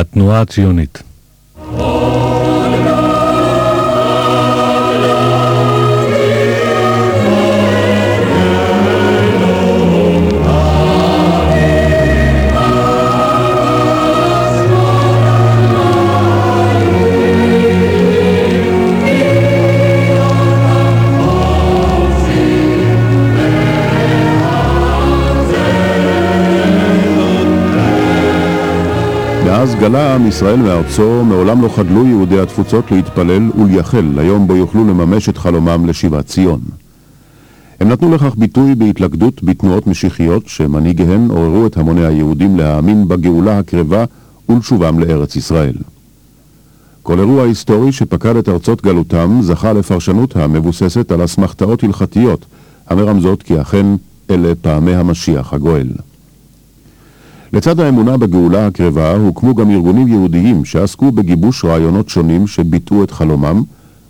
התנועה הציונית. גלה עם ישראל מארצו, מעולם לא חדלו יהודי התפוצות להתפלל ולייחל ליום בו יוכלו לממש את חלומם לשיבת ציון. הם נתנו לכך ביטוי בהתלכדות בתנועות משיחיות שמנהיגיהן עוררו את המוני היהודים להאמין בגאולה הקרבה ולשובם לארץ ישראל. כל אירוע היסטורי שפקד את ארצות גלותם זכה לפרשנות המבוססת על אסמכתאות הלכתיות המרמזות כי אכן אלה פעמי המשיח הגואל. לצד האמונה בגאולה הקרבה הוקמו גם ארגונים יהודיים שעסקו בגיבוש רעיונות שונים שביטאו את חלומם,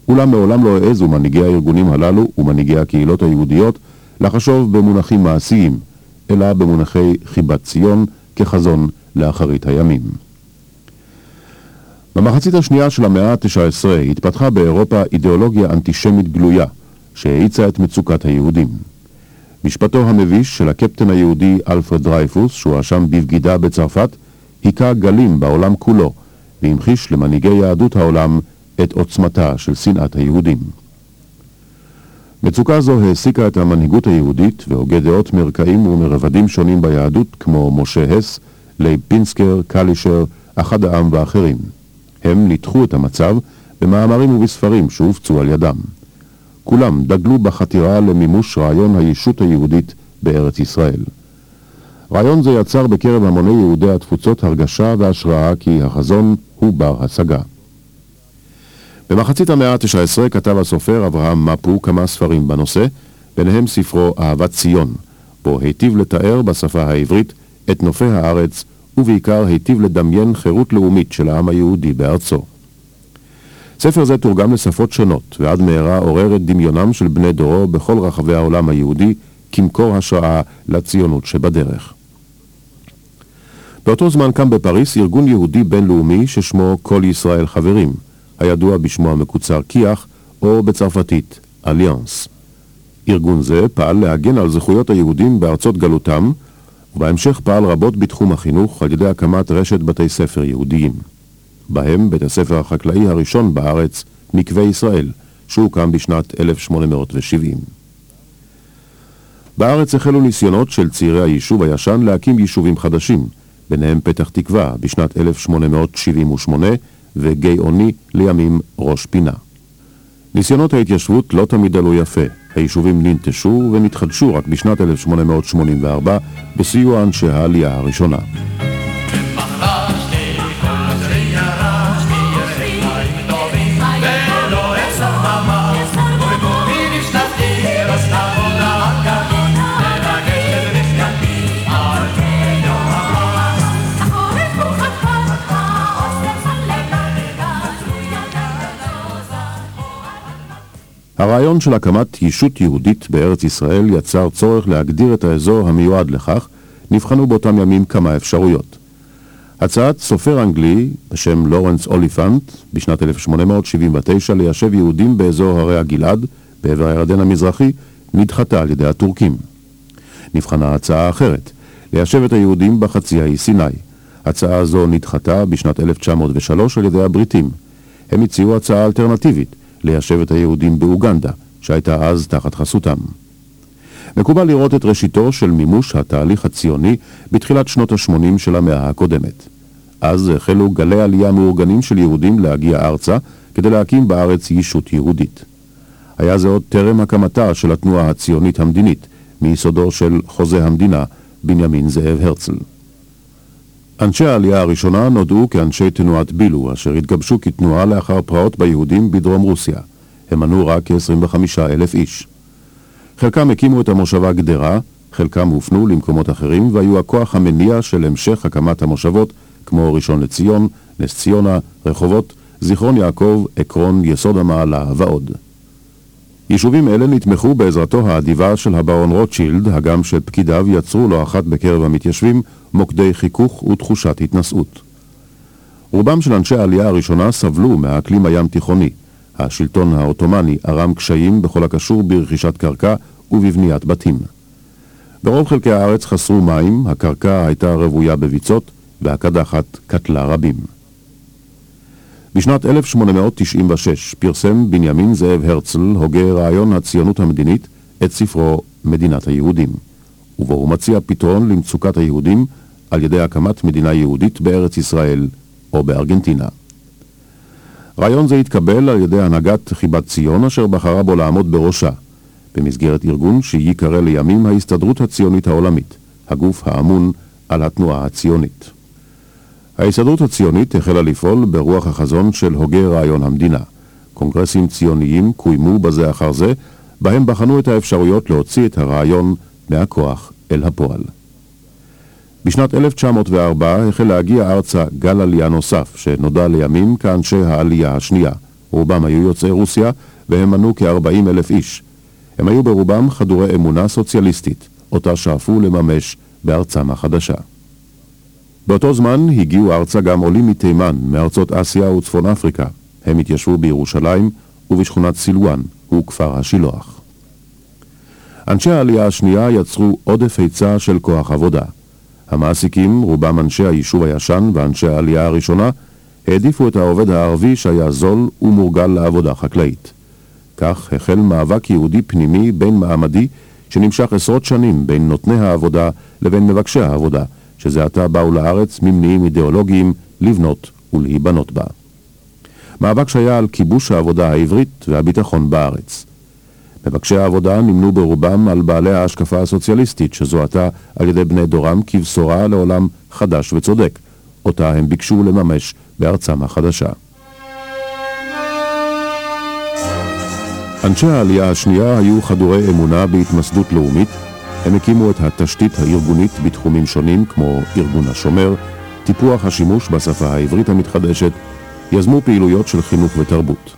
אולם מעולם לא העזו מנהיגי הארגונים הללו ומנהיגי הקהילות היהודיות לחשוב במונחים מעשיים, אלא במונחי חיבת ציון כחזון לאחרית הימים. במחצית השנייה של המאה ה-19 התפתחה באירופה אידיאולוגיה אנטישמית גלויה, שהאיצה את מצוקת היהודים. משפטו המביש של הקפטן היהודי אלפרד דרייפוס, שהואשם בבגידה בצרפת, היכה גלים בעולם כולו, והמחיש למנהיגי יהדות העולם את עוצמתה של שנאת היהודים. מצוקה זו העסיקה את המנהיגות היהודית והוגי דעות מרקעים ומרבדים שונים ביהדות כמו משה הס, לייב פינסקר, קלישר, אחד העם ואחרים. הם ניתחו את המצב במאמרים ובספרים שהופצו על ידם. כולם דגלו בחתירה למימוש רעיון הישות היהודית בארץ ישראל. רעיון זה יצר בקרב המוני יהודי התפוצות הרגשה והשראה כי החזון הוא בר השגה. במחצית המאה ה-19 כתב הסופר אברהם מפו כמה ספרים בנושא, ביניהם ספרו אהבת ציון, בו היטיב לתאר בשפה העברית את נופי הארץ, ובעיקר היטיב לדמיין חירות לאומית של העם היהודי בארצו. ספר זה תורגם לשפות שונות, ועד מהרה עורר את דמיונם של בני דורו בכל רחבי העולם היהודי כמקור השראה לציונות שבדרך. באותו זמן קם בפריס ארגון יהודי בינלאומי ששמו כל ישראל חברים, הידוע בשמו המקוצר כי"ח, או בצרפתית אליאנס. ארגון זה פעל להגן על זכויות היהודים בארצות גלותם, ובהמשך פעל רבות בתחום החינוך על ידי הקמת רשת בתי ספר יהודיים. בהם בית הספר החקלאי הראשון בארץ, מקווה ישראל, שהוקם בשנת 1870. בארץ החלו ניסיונות של צעירי היישוב הישן להקים יישובים חדשים, ביניהם פתח תקווה בשנת 1878 וגיא עוני לימים ראש פינה. ניסיונות ההתיישבות לא תמיד עלו יפה, היישובים ננטשו ונתחדשו רק בשנת 1884 בסיוע אנשי העלייה הראשונה. הרעיון של הקמת ישות יהודית בארץ ישראל יצר צורך להגדיר את האזור המיועד לכך, נבחנו באותם ימים כמה אפשרויות. הצעת סופר אנגלי בשם לורנס אוליפנט בשנת 1879 ליישב יהודים באזור הרי הגלעד, בעבר הירדן המזרחי, נדחתה על ידי הטורקים. נבחנה הצעה אחרת, ליישב את היהודים בחצי האי סיני. הצעה זו נדחתה בשנת 1903 על ידי הבריטים. הם הציעו הצעה אלטרנטיבית, ליישב את היהודים באוגנדה, שהייתה אז תחת חסותם. מקובל לראות את ראשיתו של מימוש התהליך הציוני בתחילת שנות ה-80 של המאה הקודמת. אז החלו גלי עלייה מאורגנים של יהודים להגיע ארצה כדי להקים בארץ ישות יהודית. היה זה עוד טרם הקמתה של התנועה הציונית המדינית, מיסודו של חוזה המדינה, בנימין זאב הרצל. אנשי העלייה הראשונה נודעו כאנשי תנועת בילו, אשר התגבשו כתנועה לאחר פרעות ביהודים בדרום רוסיה. הם מנו רק כ-25 אלף איש. חלקם הקימו את המושבה גדרה, חלקם הופנו למקומות אחרים והיו הכוח המניע של המשך הקמת המושבות כמו ראשון לציון, נס ציונה, רחובות, זיכרון יעקב, עקרון, יסוד המעלה ועוד. יישובים אלה נתמכו בעזרתו האדיבה של הברון רוטשילד, הגם שפקידיו יצרו לא אחת בקרב המתיישבים מוקדי חיכוך ותחושת התנשאות. רובם של אנשי העלייה הראשונה סבלו מהאקלים הים תיכוני. השלטון העות'מאני ערם קשיים בכל הקשור ברכישת קרקע ובבניית בתים. ברוב חלקי הארץ חסרו מים, הקרקע הייתה רוויה בביצות, והקדחת קטלה רבים. בשנת 1896 פרסם בנימין זאב הרצל, הוגה רעיון הציונות המדינית, את ספרו מדינת היהודים, ובו הוא מציע פתרון למצוקת היהודים על ידי הקמת מדינה יהודית בארץ ישראל או בארגנטינה. רעיון זה התקבל על ידי הנהגת חיבת ציון אשר בחרה בו לעמוד בראשה, במסגרת ארגון שייקרא לימים ההסתדרות הציונית העולמית, הגוף האמון על התנועה הציונית. ההסתדרות הציונית החלה לפעול ברוח החזון של הוגה רעיון המדינה. קונגרסים ציוניים קוימו בזה אחר זה, בהם בחנו את האפשרויות להוציא את הרעיון מהכוח אל הפועל. בשנת 1904 החל להגיע ארצה גל עלייה נוסף, שנודע לימים כאנשי העלייה השנייה. רובם היו יוצאי רוסיה, והם מנו כ-40 אלף איש. הם היו ברובם חדורי אמונה סוציאליסטית, אותה שאפו לממש בארצם החדשה. באותו זמן הגיעו ארצה גם עולים מתימן, מארצות אסיה וצפון אפריקה. הם התיישבו בירושלים ובשכונת סילואן, הוא כפר השילוח. אנשי העלייה השנייה יצרו עודף היצע של כוח עבודה. המעסיקים, רובם אנשי היישוב הישן ואנשי העלייה הראשונה, העדיפו את העובד הערבי שהיה זול ומורגל לעבודה חקלאית. כך החל מאבק יהודי פנימי בין מעמדי שנמשך עשרות שנים בין נותני העבודה לבין מבקשי העבודה, שזה עתה באו לארץ ממניעים אידיאולוגיים לבנות ולהיבנות בה. מאבק שהיה על כיבוש העבודה העברית והביטחון בארץ. מבקשי העבודה נמנו ברובם על בעלי ההשקפה הסוציאליסטית שזוהתה על ידי בני דורם כבשורה לעולם חדש וצודק, אותה הם ביקשו לממש בארצם החדשה. אנשי העלייה השנייה היו חדורי אמונה בהתמסדות לאומית הם הקימו את התשתית הארגונית בתחומים שונים כמו ארגון השומר, טיפוח השימוש בשפה העברית המתחדשת, יזמו פעילויות של חינוך ותרבות.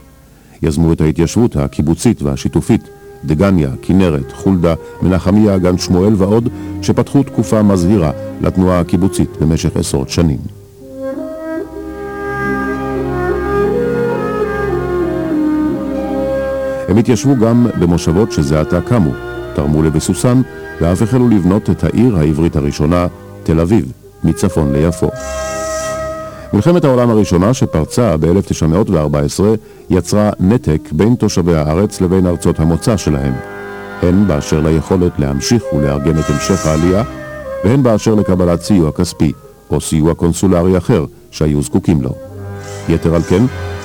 יזמו את ההתיישבות הקיבוצית והשיתופית, דגניה, כנרת, חולדה, מנחמיה, גן שמואל ועוד, שפתחו תקופה מזהירה לתנועה הקיבוצית במשך עשרות שנים. הם התיישבו גם במושבות שזה עתה קמו, תרמו לביסוסן ואף החלו לבנות את העיר העברית הראשונה, תל אביב, מצפון ליפו. מלחמת העולם הראשונה שפרצה ב-1914 יצרה נתק בין תושבי הארץ לבין ארצות המוצא שלהם, הן באשר ליכולת להמשיך ולארגן את המשך העלייה, והן באשר לקבלת סיוע כספי או סיוע קונסולרי אחר שהיו זקוקים לו. יתר על כן,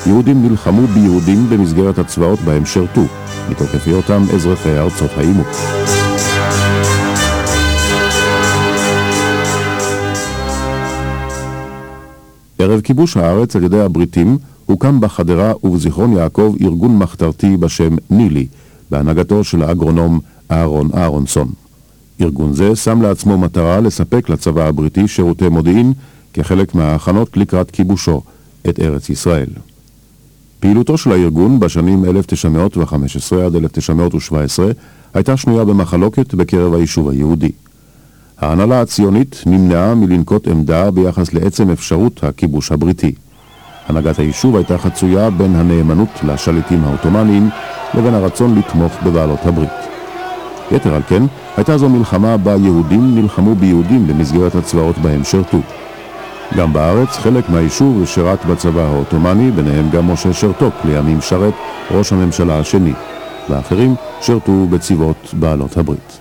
יהודים נלחמו ביהודים במסגרת הצבאות בהם שרתו, מתוקף היותם אזרחי ארצות העימות. ערב כיבוש הארץ על ידי הבריטים הוקם בחדרה ובזיכרון יעקב ארגון מחתרתי בשם נילי, בהנהגתו של האגרונום אהרון אהרונסון. ארגון זה שם לעצמו מטרה לספק לצבא הבריטי שירותי מודיעין כחלק מההכנות לקראת כיבושו את ארץ ישראל. פעילותו של הארגון בשנים 1915 עד 1917 הייתה שנויה במחלוקת בקרב היישוב היהודי. ההנהלה הציונית נמנעה מלנקוט עמדה ביחס לעצם אפשרות הכיבוש הבריטי. הנהגת היישוב הייתה חצויה בין הנאמנות לשליטים העות'מאניים לבין הרצון לתמוך בבעלות הברית. יתר על כן, הייתה זו מלחמה בה יהודים נלחמו ביהודים במסגרת הצבאות בהם שרתו. גם בארץ חלק מהיישוב שירת בצבא העות'מאני, ביניהם גם משה שרתוק, לימים שרת ראש הממשלה השני, ואחרים שרתו בצבאות בעלות הברית.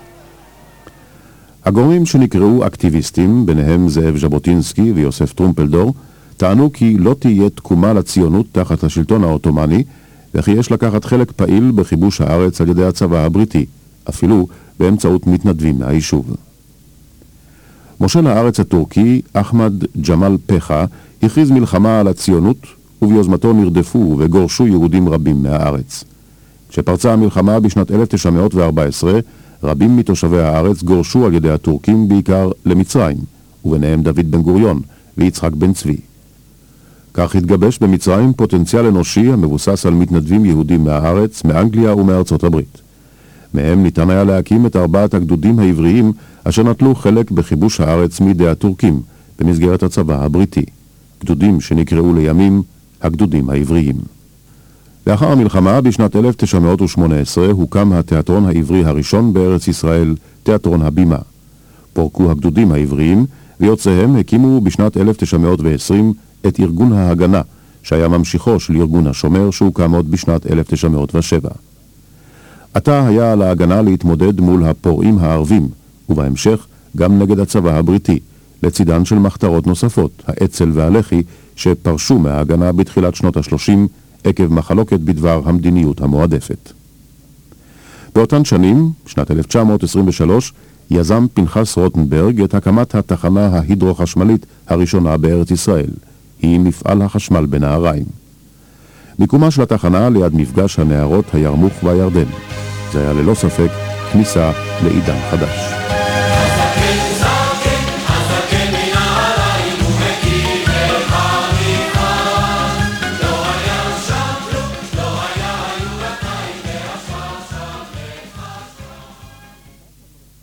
הגורמים שנקראו אקטיביסטים, ביניהם זאב ז'בוטינסקי ויוסף טרומפלדור, טענו כי לא תהיה תקומה לציונות תחת השלטון העות'מאני, וכי יש לקחת חלק פעיל בכיבוש הארץ על ידי הצבא הבריטי, אפילו באמצעות מתנדבים מהיישוב. מושל הארץ הטורקי, אחמד ג'מאל פחה, הכריז מלחמה על הציונות, וביוזמתו נרדפו וגורשו יהודים רבים מהארץ. כשפרצה המלחמה בשנת 1914, רבים מתושבי הארץ גורשו על ידי הטורקים בעיקר למצרים, וביניהם דוד בן גוריון ויצחק בן צבי. כך התגבש במצרים פוטנציאל אנושי המבוסס על מתנדבים יהודים מהארץ, מאנגליה ומארצות הברית. מהם ניתן היה להקים את ארבעת הגדודים העבריים אשר נטלו חלק בכיבוש הארץ מידי הטורקים במסגרת הצבא הבריטי. גדודים שנקראו לימים הגדודים העבריים. לאחר המלחמה, בשנת 1918, הוקם התיאטרון העברי הראשון בארץ ישראל, תיאטרון הבימה. פורקו הגדודים העבריים, ויוצאיהם הקימו בשנת 1920 את ארגון ההגנה, שהיה ממשיכו של ארגון השומר שהוקם עוד בשנת 1907. עתה היה על ההגנה להתמודד מול הפורעים הערבים, ובהמשך גם נגד הצבא הבריטי, לצידן של מחתרות נוספות, האצ"ל והלח"י, שפרשו מההגנה בתחילת שנות ה-30 עקב מחלוקת בדבר המדיניות המועדפת. באותן שנים, שנת 1923, יזם פנחס רוטנברג את הקמת התחנה ההידרו-חשמלית הראשונה בארץ ישראל. היא מפעל החשמל בנהריים. מיקומה של התחנה ליד מפגש הנהרות הירמוך והירדן. זה היה ללא ספק כניסה לעידן חדש.